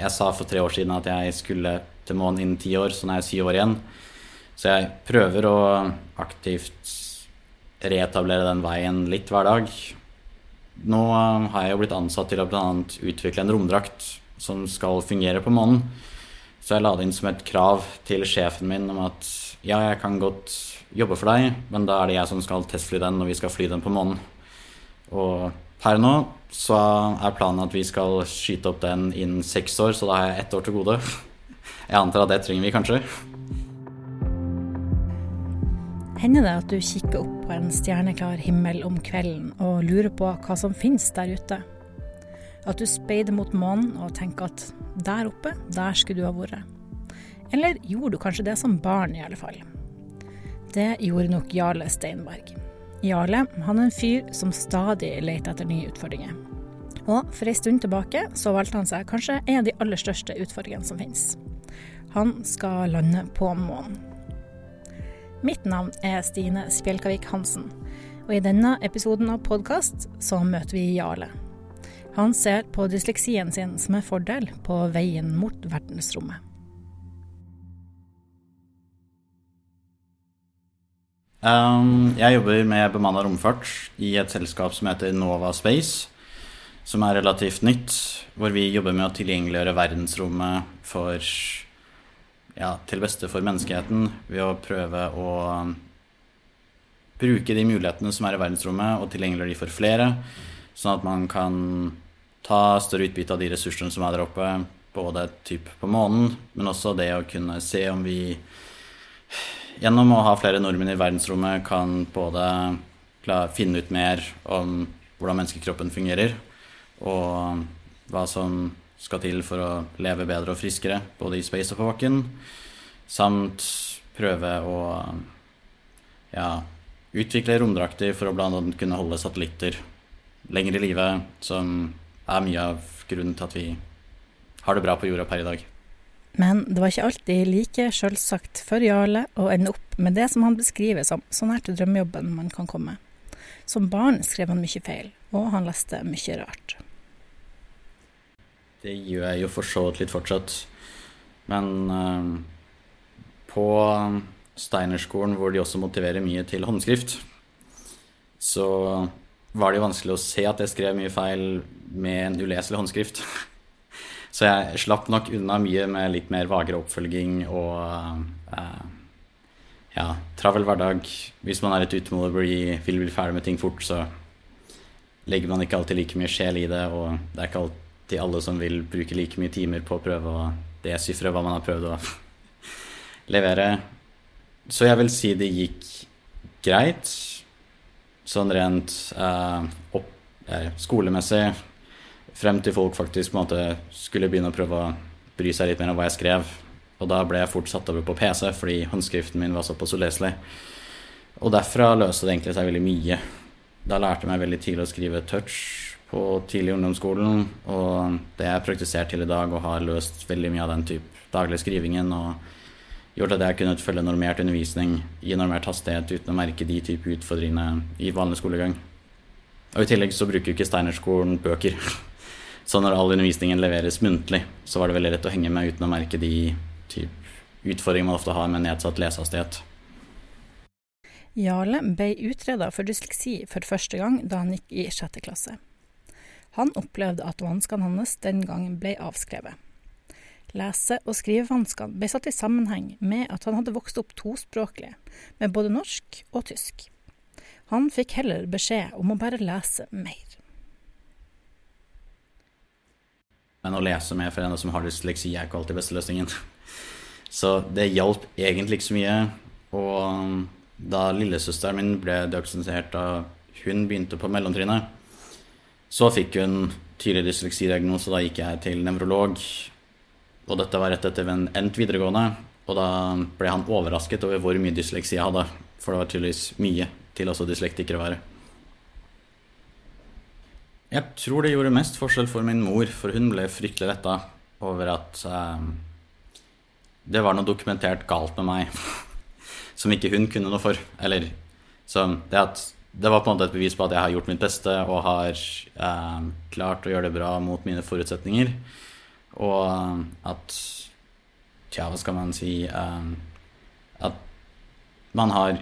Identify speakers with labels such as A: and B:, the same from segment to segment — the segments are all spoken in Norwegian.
A: Jeg sa for tre år siden at jeg skulle til månen innen ti år, så nå er jeg syv år igjen. Så jeg prøver å aktivt reetablere den veien litt hver dag. Nå har jeg jo blitt ansatt til å bl.a. utvikle en romdrakt som skal fungere på månen. Så jeg la det inn som et krav til sjefen min om at ja, jeg kan godt jobbe for deg, men da er det jeg som skal testfly den når vi skal fly den på månen. Og per nå så er planen at vi skal skyte opp den innen seks år, så da har jeg ett år til gode. Jeg antar at det trenger vi kanskje.
B: Hender det at du kikker opp på en stjerneklar himmel om kvelden og lurer på hva som finnes der ute? At du speider mot månen og tenker at der oppe, der skulle du ha vært. Eller gjorde du kanskje det som barn, i alle fall? Det gjorde nok Jarle Steinberg. Jarle han er en fyr som stadig leter etter nye utfordringer. Og for ei stund tilbake så valgte han seg kanskje en av de aller største utfordringene som finnes. Han skal lande på månen. Mitt navn er Stine Spjelkavik Hansen, og i denne episoden av podkast så møter vi Jarle. Han ser på dysleksien sin som en fordel på veien mot verdensrommet.
A: Um, jeg jobber med bemanna romfart i et selskap som heter Nova Space, som er relativt nytt, hvor vi jobber med å tilgjengeliggjøre verdensrommet for ja, til beste for menneskeheten ved å prøve å bruke de mulighetene som er i verdensrommet, og tilgjengeliggjøre de for flere, sånn at man kan ta større utbytte av de ressursene som er der oppe, både typ på månen, men også det å kunne se om vi gjennom å ha flere nordmenn i verdensrommet kan både finne ut mer om hvordan menneskekroppen fungerer, og hva som skal til for å leve bedre og friskere, både i space og på bakken, samt prøve å ja, utvikle romdrakter for å bl.a. kunne holde satellitter lenger i live, som er mye av grunnen til at vi har det bra på jorda per i dag.
B: Men det var ikke alltid like selvsagt for Jarle å ende opp med det som han beskriver som så nært drømmejobben man kan komme. Som barn skrev han mye feil, og han leste mye rart.
A: Det gjør jeg jo for så vidt litt fortsatt. Men uh, på Steinerskolen, hvor de også motiverer mye til håndskrift, så var det jo vanskelig å se at jeg skrev mye feil med en uleselig håndskrift. Så jeg slapp nok unna mye med litt mer vagere oppfølging og eh, ja, travel hverdag. Hvis man er litt utmålet og vil bli ferdig med ting fort, så legger man ikke alltid like mye sjel i det, og det er ikke alltid alle som vil bruke like mye timer på å prøve å desifre hva man har prøvd å levere. Så jeg vil si det gikk greit, sånn rent eh, opp, eh, skolemessig frem til folk faktisk på en måte skulle begynne å prøve å bry seg litt mer om hva jeg skrev. Og da ble jeg fort satt over på PC fordi håndskriften min var såpass uleselig. Og derfra løste det egentlig seg veldig mye. Da lærte jeg meg veldig tidlig å skrive touch på tidlig ungdomsskolen, og det jeg praktisert til i dag og har løst veldig mye av den type daglige skrivingen og gjort at jeg kunne følge normert undervisning i normert hastighet uten å merke de type utfordringene i vanlig skolegang. Og i tillegg så bruker jo ikke Steinerskolen bøker. Så når all undervisningen leveres muntlig, så var det veldig lett å henge med uten å merke de utfordringene man ofte har med nedsatt lesehastighet.
B: Jarle ble utreda for dysleksi for første gang da han gikk i sjette klasse. Han opplevde at vanskene hans den gangen ble avskrevet. Lese- og skrivevanskene ble satt i sammenheng med at han hadde vokst opp tospråklig, med både norsk og tysk. Han fikk heller beskjed om å bare lese mer.
A: Men å lese med for en som har dysleksi, er ikke alltid beste løsningen. Så det hjalp egentlig ikke så mye. Og da lillesøsteren min ble diagnostisert da hun begynte på mellomtrinnet, så fikk hun tydelig dysleksidiagnose, og da gikk jeg til nevrolog. Og dette var rett etter en endt videregående, og da ble han overrasket over hvor mye dysleksi jeg hadde. For det var tydeligvis mye til også dyslektikere å være. Jeg tror det gjorde mest forskjell for min mor, for hun ble fryktelig letta over at eh, det var noe dokumentert galt med meg som ikke hun kunne noe for. Eller så det, at, det var på en måte et bevis på at jeg har gjort mitt beste og har eh, klart å gjøre det bra mot mine forutsetninger. Og eh, at Tja, hva skal man si eh, At man har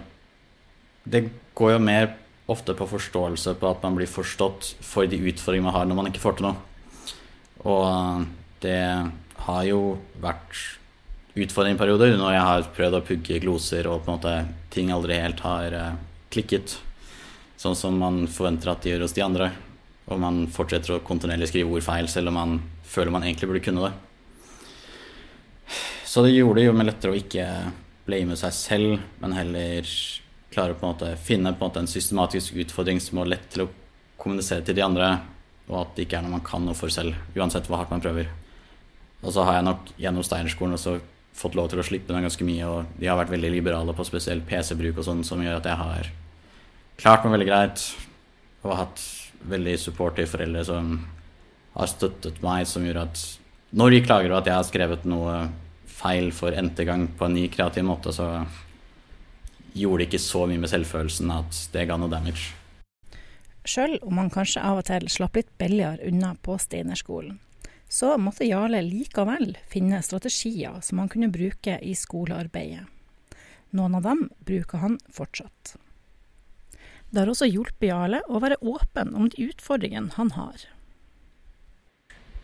A: Det går jo mer ofte på forståelse på at man blir forstått for de utfordringene man har når man ikke får til noe. Og det har jo vært utfordringsperioder når jeg har prøvd å pugge gloser og på en måte ting aldri helt har klikket. Sånn som man forventer at de gjør hos de andre. Og man fortsetter å kontinuerlig skrive ord feil selv om man føler man egentlig burde kunne det. Så det gjorde det jo meg lettere å ikke blame seg selv, men heller klare å på en måte finne på en, måte en systematisk utfordring som er lett til å kommunisere til de andre, og at det ikke er noe man kan noe for selv, uansett hvor hardt man prøver. Og så har jeg nok gjennom Steinerskolen også fått lov til å slippe ned ganske mye, og de har vært veldig liberale på spesielt PC-bruk og sånn, som gjør at jeg har klart meg veldig greit og hatt veldig supportive foreldre som har støttet meg, som gjør at når de klager over at jeg har skrevet noe feil for n-te gang på en ny kreativ måte, så gjorde ikke så mye med selvfølelsen at det ga noe damage.
B: Sjøl om han kanskje av og til slapp litt billigere unna på Steinerskolen, så måtte Jarle likevel finne strategier som han kunne bruke i skolearbeidet. Noen av dem bruker han fortsatt. Det har også hjulpet Jarle å være åpen om de utfordringene han har.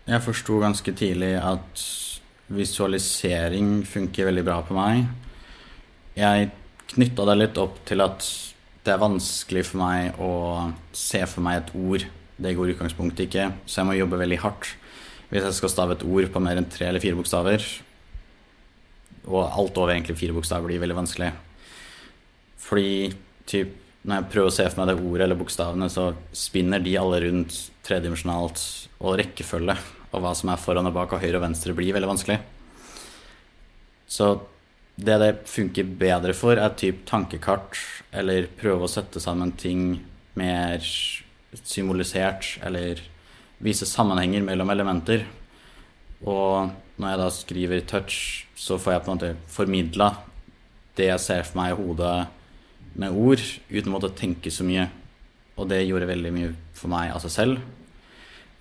A: Jeg forsto ganske tidlig at visualisering funker veldig bra på meg. Jeg knytta det litt opp til at det er vanskelig for meg å se for meg et ord. Det går i utgangspunktet ikke, så jeg må jobbe veldig hardt hvis jeg skal stave et ord på mer enn tre eller fire bokstaver. Og alt over egentlig fire bokstaver blir veldig vanskelig. Fordi typ, når jeg prøver å se for meg det ordet eller bokstavene, så spinner de alle rundt tredimensjonalt og rekkefølge og hva som er foran og bak og høyre og venstre, blir veldig vanskelig. Så det det funker bedre for, er typ tankekart, eller prøve å sette sammen ting mer symbolisert, eller vise sammenhenger mellom elementer. Og når jeg da skriver touch, så får jeg på en måte formidla det jeg ser for meg i hodet med ord, uten å måtte tenke så mye. Og det gjorde veldig mye for meg av seg selv.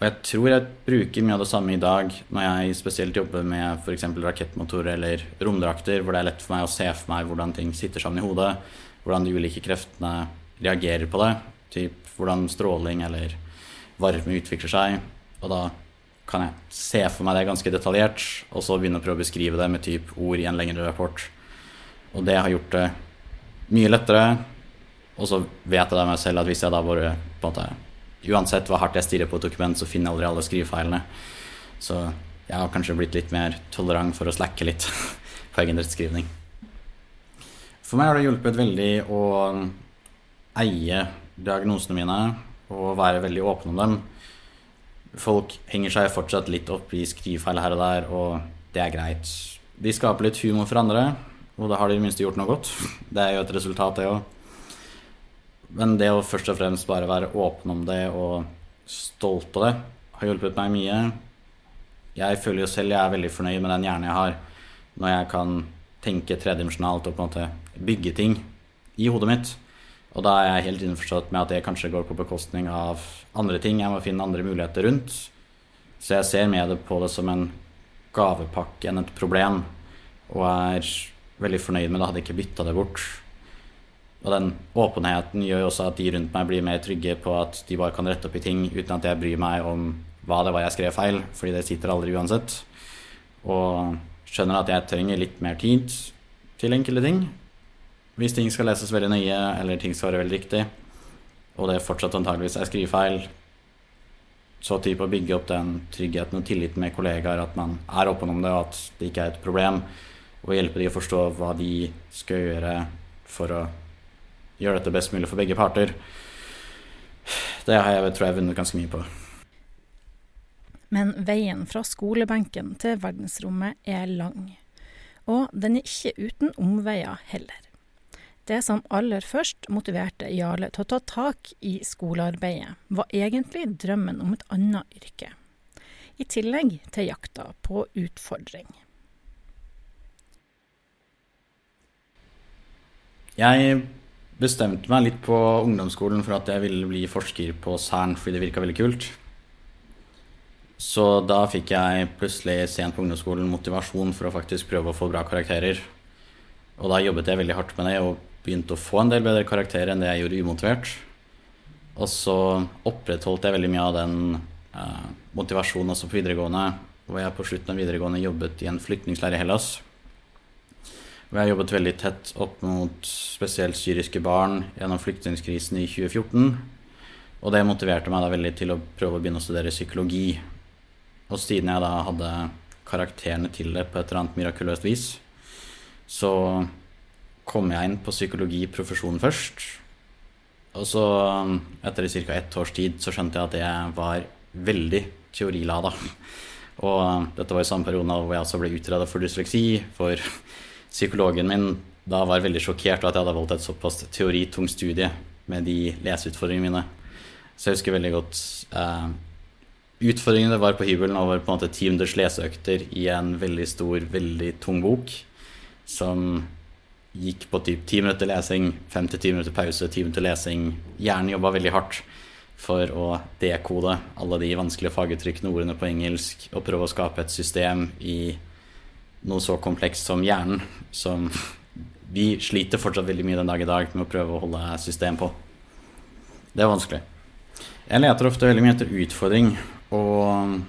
A: Og jeg tror jeg bruker mye av det samme i dag når jeg spesielt jobber med f.eks. rakettmotorer eller romdrakter, hvor det er lett for meg å se for meg hvordan ting sitter sammen i hodet, hvordan de ulike kreftene reagerer på det, typ hvordan stråling eller varme utvikler seg. Og da kan jeg se for meg det ganske detaljert, og så begynne å prøve å beskrive det med typ ord i en lengre rapport. Og det har gjort det mye lettere. Og så vet jeg det meg selv at hvis jeg da bare på en måte uansett hvor hardt jeg stirrer på et dokument, så finner jeg aldri alle skrivefeilene. Så jeg har kanskje blitt litt mer tolerant for å slacke litt på egen rettskrivning. For meg har det hjulpet veldig å eie diagnosene mine og være veldig åpen om dem. Folk henger seg fortsatt litt opp i skrivefeil her og der, og det er greit. De skaper litt humor for andre, og da har de i det minste gjort noe godt. Det er jo et resultat, det òg. Men det å først og fremst bare være åpen om det og stolt på det, har hjulpet meg mye. Jeg føler jo selv jeg er veldig fornøyd med den hjernen jeg har, når jeg kan tenke tredimensjonalt og på en måte bygge ting i hodet mitt. Og da er jeg helt innforstått med at det kanskje går på bekostning av andre ting. Jeg må finne andre muligheter rundt. Så jeg ser det på det som en gavepakke enn et problem, og er veldig fornøyd med det. Hadde ikke bytta det bort. Og den åpenheten gjør jo også at de rundt meg blir mer trygge på at de bare kan rette opp i ting uten at jeg bryr meg om hva det var jeg skrev feil, fordi det sitter aldri uansett. Og skjønner at jeg trenger litt mer tid til enkelte ting. Hvis ting skal leses veldig nøye, eller ting skal være veldig riktig, og det fortsatt antageligvis er skrivefeil, så tid på å bygge opp den tryggheten og tilliten med kollegaer, at man er åpen om det, og at det ikke er et problem, og hjelpe de å forstå hva de skal gjøre for å gjøre dette best mulig for begge parter. Det har jeg, tror jeg vunnet ganske mye på.
B: Men veien fra skolebenken til verdensrommet er lang. Og den er ikke uten omveier heller. Det som aller først motiverte Jarle til å ta tak i skolearbeidet, var egentlig drømmen om et annet yrke. I tillegg til jakta på utfordring.
A: Jeg bestemte meg litt på ungdomsskolen for at jeg ville bli forsker på Cern fordi det virka veldig kult. Så da fikk jeg plutselig sent på ungdomsskolen motivasjon for å faktisk prøve å få bra karakterer. Og da jobbet jeg veldig hardt med det og begynte å få en del bedre karakterer enn det jeg gjorde umotivert. Og så opprettholdt jeg veldig mye av den eh, motivasjonen også på videregående, hvor jeg på slutten av videregående jobbet i en flyktningleir i Hellas. Og jeg jobbet veldig tett opp mot spesielt syriske barn gjennom flyktningkrisen i 2014. Og det motiverte meg da veldig til å prøve å begynne å studere psykologi. Og siden jeg da hadde karakterene til det på et eller annet mirakuløst vis, så kom jeg inn på psykologiprofesjonen først. Og så, etter ca. ett års tid, så skjønte jeg at det var veldig teorilada. Og dette var i samme periode hvor jeg også ble utreda for dysleksi. For psykologen min da var veldig sjokkert over at jeg hadde valgt et såpass teoritungt studie med de leseutfordringene mine. Så jeg husker veldig godt eh, Utfordringene var på hybelen over på en måte ti hunders leseøkter i en veldig stor, veldig tung bok som gikk på typ ti minutter lesing, fem til ti minutter pause, ti minutter lesing. Hjernen jobba veldig hardt for å dekode alle de vanskelige faguttrykkene, ordene på engelsk, og prøve å skape et system i noe så komplekst som hjernen, som vi sliter fortsatt veldig mye den dag i dag med å prøve å holde system på. Det er vanskelig. Jeg leter ofte veldig mye etter utfordring, og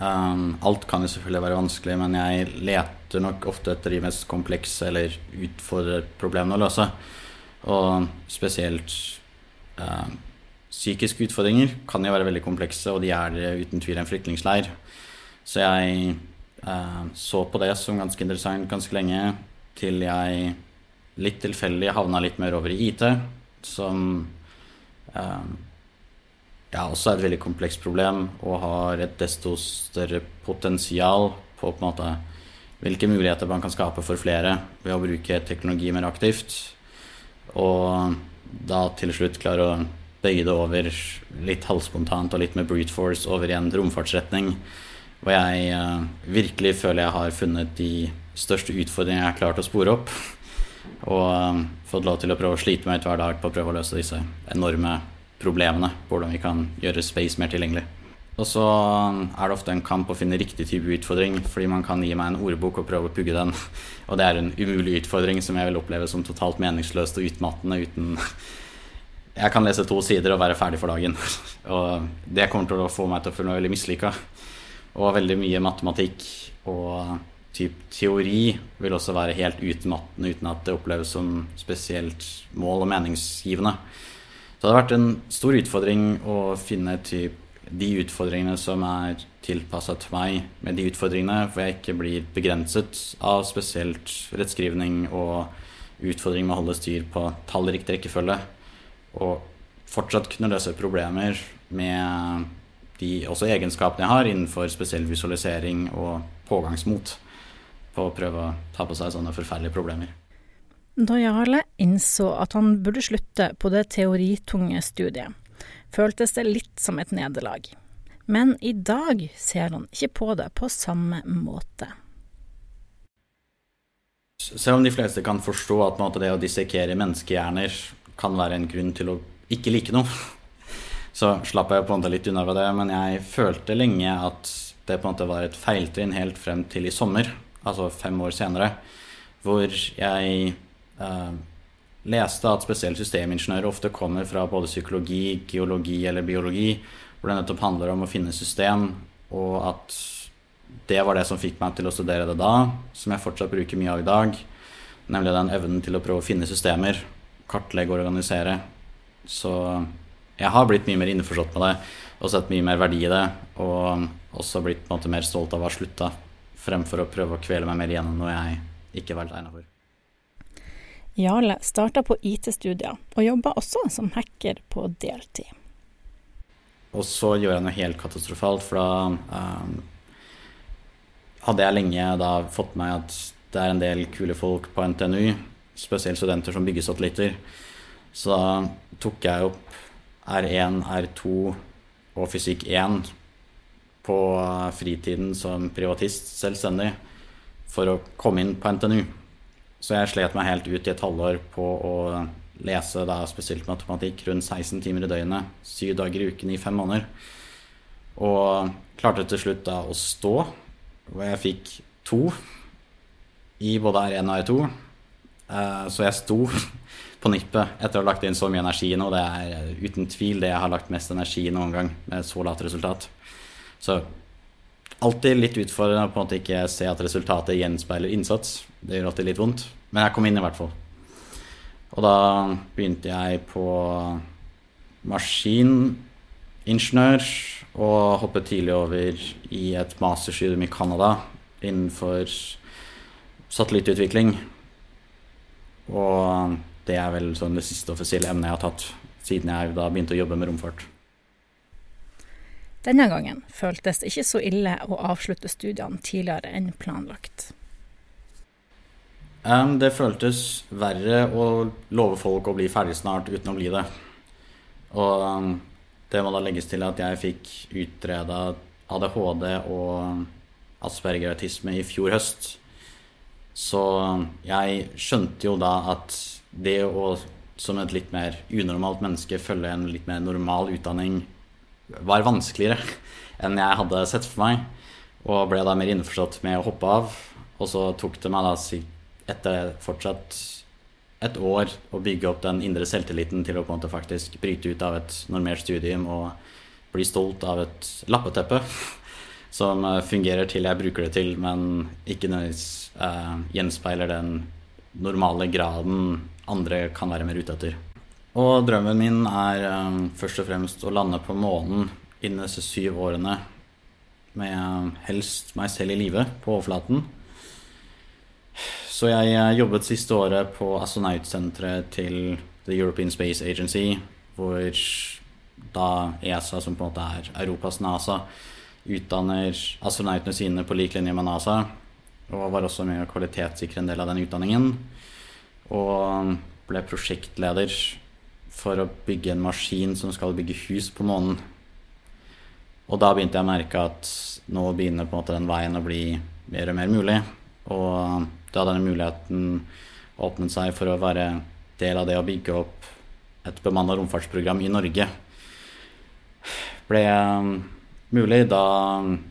A: um, alt kan jo selvfølgelig være vanskelig, men jeg leter nok ofte etter de mest komplekse eller utfordrer problemene å løse. Og spesielt uh, psykiske utfordringer kan jo være veldig komplekse, og de er uten tvil en flyktningleir. Så jeg så på det som ganske interessant ganske lenge, til jeg litt tilfeldig havna litt mer over i IT, som uh, ja, også er et veldig komplekst problem og har et desto større potensial på, på måte, hvilke muligheter man kan skape for flere ved å bruke teknologi mer aktivt. Og da til slutt klare å bøye det over litt halvspontant og litt med brute force over i en romfartsretning. Hvor jeg uh, virkelig føler jeg har funnet de største utfordringene jeg har klart å spore opp. Og uh, fått lov til å prøve å slite meg ut hver dag på å prøve å løse disse enorme problemene. Hvordan vi kan gjøre space mer tilgjengelig. Og så er det ofte en kamp å finne riktig type utfordring, fordi man kan gi meg en ordbok og prøve å pugge den. Og det er en umulig utfordring som jeg vil oppleve som totalt meningsløst og utmattende uten Jeg kan lese to sider og være ferdig for dagen. Og det kommer til å få meg til å føle meg veldig mislykka. Og veldig mye matematikk og typ teori vil også være helt utmattende uten at det oppleves som spesielt mål og meningsgivende. Så det har vært en stor utfordring å finne typ, de utfordringene som er tilpassa til meg, med de utfordringene hvor jeg ikke blir begrenset av spesielt rettskrivning og utfordring med å holde styr på tallriktig rekkefølge. Og fortsatt kunne løse problemer med de også egenskapene jeg har innenfor spesiell visualisering og pågangsmot på å prøve å ta på seg sånne forferdelige problemer.
B: Da Jarle innså at han burde slutte på det teoritunge studiet, føltes det litt som et nederlag. Men i dag ser han ikke på det på samme måte.
A: Selv om de fleste kan forstå at det å dissekere menneskehjerner kan være en grunn til å ikke like noe, så slapp jeg på en måte litt unna ved det. Men jeg følte lenge at det på en måte var et feiltrinn helt frem til i sommer, altså fem år senere, hvor jeg eh, leste at spesielt systemingeniører ofte kommer fra både psykologi, geologi eller biologi, hvor det nettopp handler om å finne system, og at det var det som fikk meg til å studere det da, som jeg fortsatt bruker mye av i dag. Nemlig den evnen til å prøve å finne systemer, kartlegge og organisere. Så jeg har blitt mye mer innforstått med det og sett mye mer verdi i det. Og også blitt på en måte mer stolt av å ha slutta, fremfor å prøve å kvele meg mer igjennom noe jeg ikke var egna for.
B: Jarle starta på IT-studier, og jobba også som hacker på deltid.
A: Og så gjorde jeg noe helt katastrofalt, for da um, hadde jeg lenge da fått med meg at det er en del kule folk på NTNU, spesielt studenter som bygger satellitter. Så da tok jeg opp R1, R2 og fysikk 1 på fritiden som privatist, selvstendig, for å komme inn på NTNU. Så jeg slet meg helt ut i et halvår på å lese da spesielt matematikk rundt 16 timer i døgnet, syv dager i uken i fem måneder. Og klarte til slutt da å stå, hvor jeg fikk to i både R1 og R2. Eh, så jeg sto på nippet etter å ha lagt inn så mye energi nå. Det er uten tvil det jeg har lagt mest energi i noen gang med så lavt resultat. Så alltid litt utfordrende å på en måte ikke se at resultatet gjenspeiler innsats. Det gjør alltid litt vondt. Men jeg kom inn i hvert fall. Og da begynte jeg på maskiningeniør og hoppet tidlig over i et masterstudium i Canada innenfor satellittutvikling. Og det er vel sånn det siste offisielle emnet jeg har tatt siden jeg da begynte å jobbe med romfart.
B: Denne gangen føltes det ikke så ille å avslutte studiene tidligere enn planlagt.
A: Um, det føltes verre å love folk å bli ferdig snart uten å bli det. Og um, det må da legges til at jeg fikk utreda ADHD og aspergerautisme i fjor høst. Så jeg skjønte jo da at det å som et litt mer unormalt menneske følge en litt mer normal utdanning var vanskeligere enn jeg hadde sett for meg. Og ble da mer innforstått med å hoppe av. Og så tok det meg da etter fortsatt et år å bygge opp den indre selvtilliten til å på en måte faktisk bryte ut av et normert studium og bli stolt av et lappeteppe som eh, fungerer til jeg bruker det til, men ikke nødvendigvis eh, gjenspeiler den normale graden andre kan være mer ute etter. Og drømmen min er um, først og fremst å lande på månen innen disse syv årene. Med um, helst meg selv i live på overflaten. Så jeg uh, jobbet siste året på astronautsenteret til The European Space Agency, hvor da ESA, som på en måte er Europas NASA, utdanner astronautene sine på lik linje med NASA. Og var også med å kvalitetssikre en del av den utdanningen. Og ble prosjektleder for å bygge en maskin som skal bygge hus på månen. Og da begynte jeg å merke at nå begynner på en måte den veien å bli mer og mer mulig. Og da denne muligheten åpnet seg for å være del av det å bygge opp et bemanna romfartsprogram i Norge, ble um, mulig. Da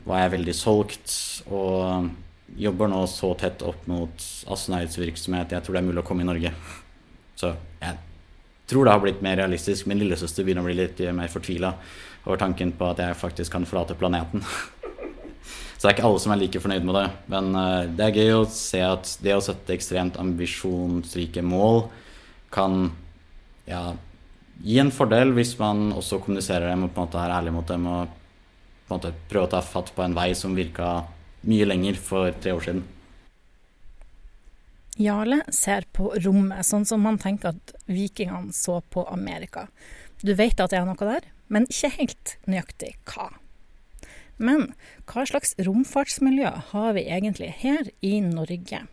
A: var jeg veldig solgt og jobber nå så tett opp mot astronautsvirksomhet jeg tror det er mulig å komme i Norge. Så jeg tror det har blitt mer realistisk. Min lillesøster begynner å bli litt mer fortvila over tanken på at jeg faktisk kan forlate planeten. Så det er ikke alle som er like fornøyd med det. Men uh, det er gøy å se at det å sette ekstremt ambisjonsrike mål kan ja, gi en fordel hvis man også kommuniserer dem og på en måte er ærlig mot dem og på en måte prøver å ta fatt på en vei som virka mye lenger for tre år siden.
B: Jarle ser på rommet sånn som han tenker at vikingene så på Amerika. Du vet at det er noe der, men ikke helt nøyaktig hva. Men hva slags romfartsmiljø har vi egentlig her i Norge?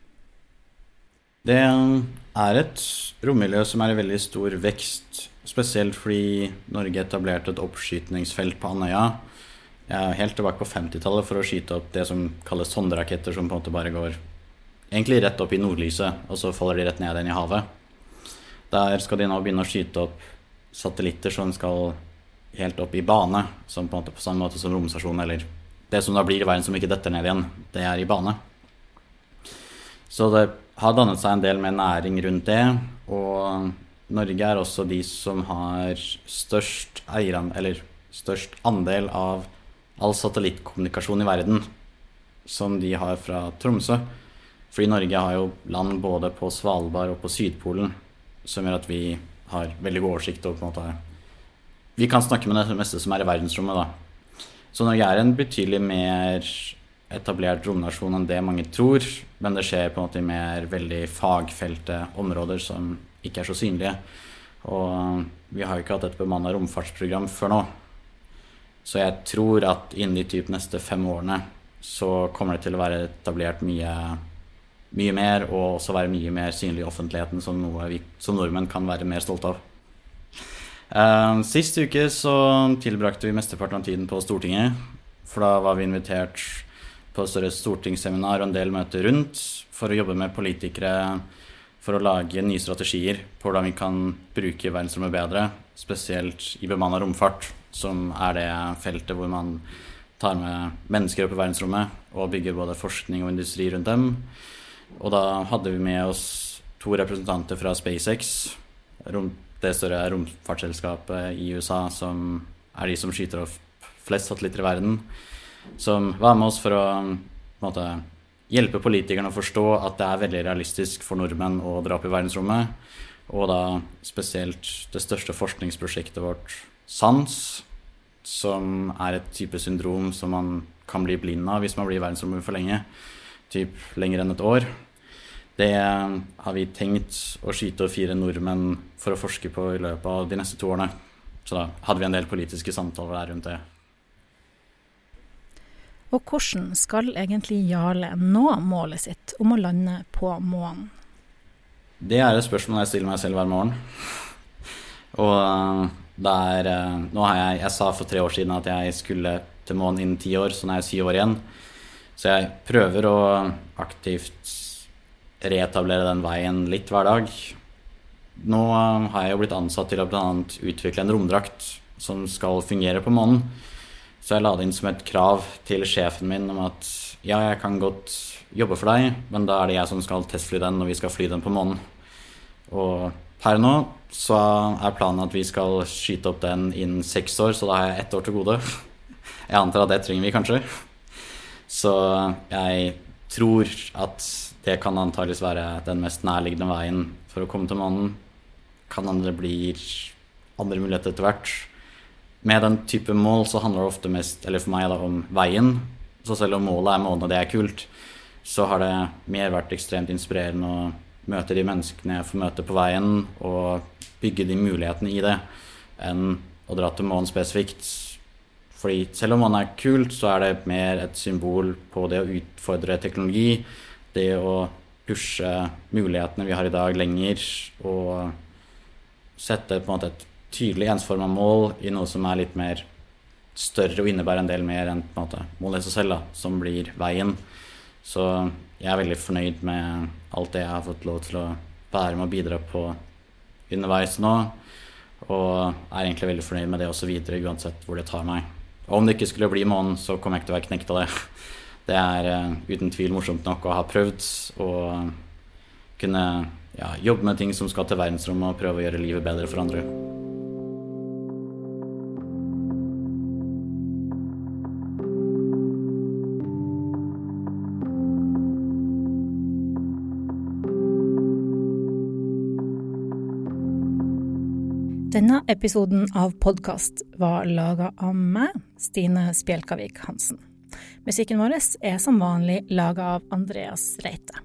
A: Det er et rommiljø som er i veldig stor vekst, spesielt fordi Norge etablerte et oppskytningsfelt på Andøya helt tilbake på 50-tallet for å skyte opp det som kalles sonderaketter, som på en måte bare går egentlig rett opp i nordlyset, og så faller de rett ned igjen i havet. Der skal de nå begynne å skyte opp satellitter som skal helt opp i bane, som på, en måte på samme måte som romstasjonen, eller det som da blir i verden som ikke detter ned igjen, det er i bane. Så det har dannet seg en del med næring rundt det, og Norge er også de som har størst eieren, eller størst andel av all satellittkommunikasjon i verden, som de har fra Tromsø. Fordi Norge har jo land både på Svalbard og på Sydpolen som gjør at vi har veldig god oversikt over på en måte Vi kan snakke med det meste som er i verdensrommet, da. Så Norge er en betydelig mer etablert romnasjon enn det mange tror. Men det skjer på en måte i mer veldig fagfelte områder som ikke er så synlige. Og vi har jo ikke hatt et bemanna romfartsprogram før nå. Så jeg tror at innen de typ neste fem årene så kommer det til å være etablert mye mye mer, og også være mye mer synlig i offentligheten som noe vi som nordmenn kan være mer stolte av. Uh, sist uke så tilbrakte vi mesteparten av tiden på Stortinget. For da var vi invitert på et større stortingsseminar og en del møter rundt for å jobbe med politikere for å lage nye strategier på hvordan vi kan bruke verdensrommet bedre, spesielt i bemanna romfart, som er det feltet hvor man tar med mennesker opp i verdensrommet og bygger både forskning og industri rundt dem. Og da hadde vi med oss to representanter fra SpaceX, det større romfartsselskapet i USA, som er de som skyter opp flest satellitter i verden, som var med oss for å måte, hjelpe politikerne å forstå at det er veldig realistisk for nordmenn å dra opp i verdensrommet. Og da spesielt det største forskningsprosjektet vårt, SANS, som er et type syndrom som man kan bli blind av hvis man blir i verdensrommet for lenge, typ lenger enn et år. Det har vi tenkt å skyte og fire nordmenn for å forske på i løpet av de neste to årene. Så da hadde vi en del politiske samtaler der rundt det.
B: Og hvordan skal egentlig Jarle nå målet sitt om å lande på månen?
A: Det er et spørsmål jeg stiller meg selv hver morgen. Og der, eh, nå har jeg, jeg sa for tre år siden at jeg skulle til månen innen ti år, så nå er jeg syv år igjen. Så jeg prøver å aktivt reetablere den veien litt hver dag. Nå har jeg jo blitt ansatt til å bl.a. utvikle en romdrakt som skal fungere på månen. Så jeg la det inn som et krav til sjefen min om at ja, jeg kan godt jobbe for deg, men da er det jeg som skal testfly den når vi skal fly den på månen. Og Per nå så er planen at vi skal skyte opp den innen seks år, så da har jeg ett år til gode. Jeg antar at det trenger vi kanskje. Så jeg tror at det kan antakeligvis være den mest nærliggende veien for å komme til månen. Kan det blir andre muligheter etter hvert. Med den type mål så handler det ofte mest, eller for meg, da, om veien. Så selv om målet er månen og det er kult, så har det mer vært ekstremt inspirerende å møte de menneskene jeg får møte på veien, og bygge de mulighetene i det, enn å dra til månen spesifikt. Fordi selv om månen er kult, så er det mer et symbol på det å utfordre teknologi, det å pushe mulighetene vi har i dag, lenger, og sette på en måte et tydelig ensforma mål i noe som er litt mer større og innebærer en del mer enn på en måte målet i seg selv, da, som blir veien. Så jeg er veldig fornøyd med alt det jeg har fått lov til å være med og bidra på underveis nå. Og er egentlig veldig fornøyd med det også videre, uansett hvor det tar meg. Og om det ikke skulle bli månen, så kommer jeg ikke til å være knekt av det. Det er uh, uten tvil morsomt nok å ha prøvd å kunne ja, jobbe med ting som skal til verdensrommet, og prøve å gjøre livet bedre for andre.
B: Episoden av podkast var laga av meg, Stine Spjelkavik Hansen. Musikken vår er som vanlig laga av Andreas Reite.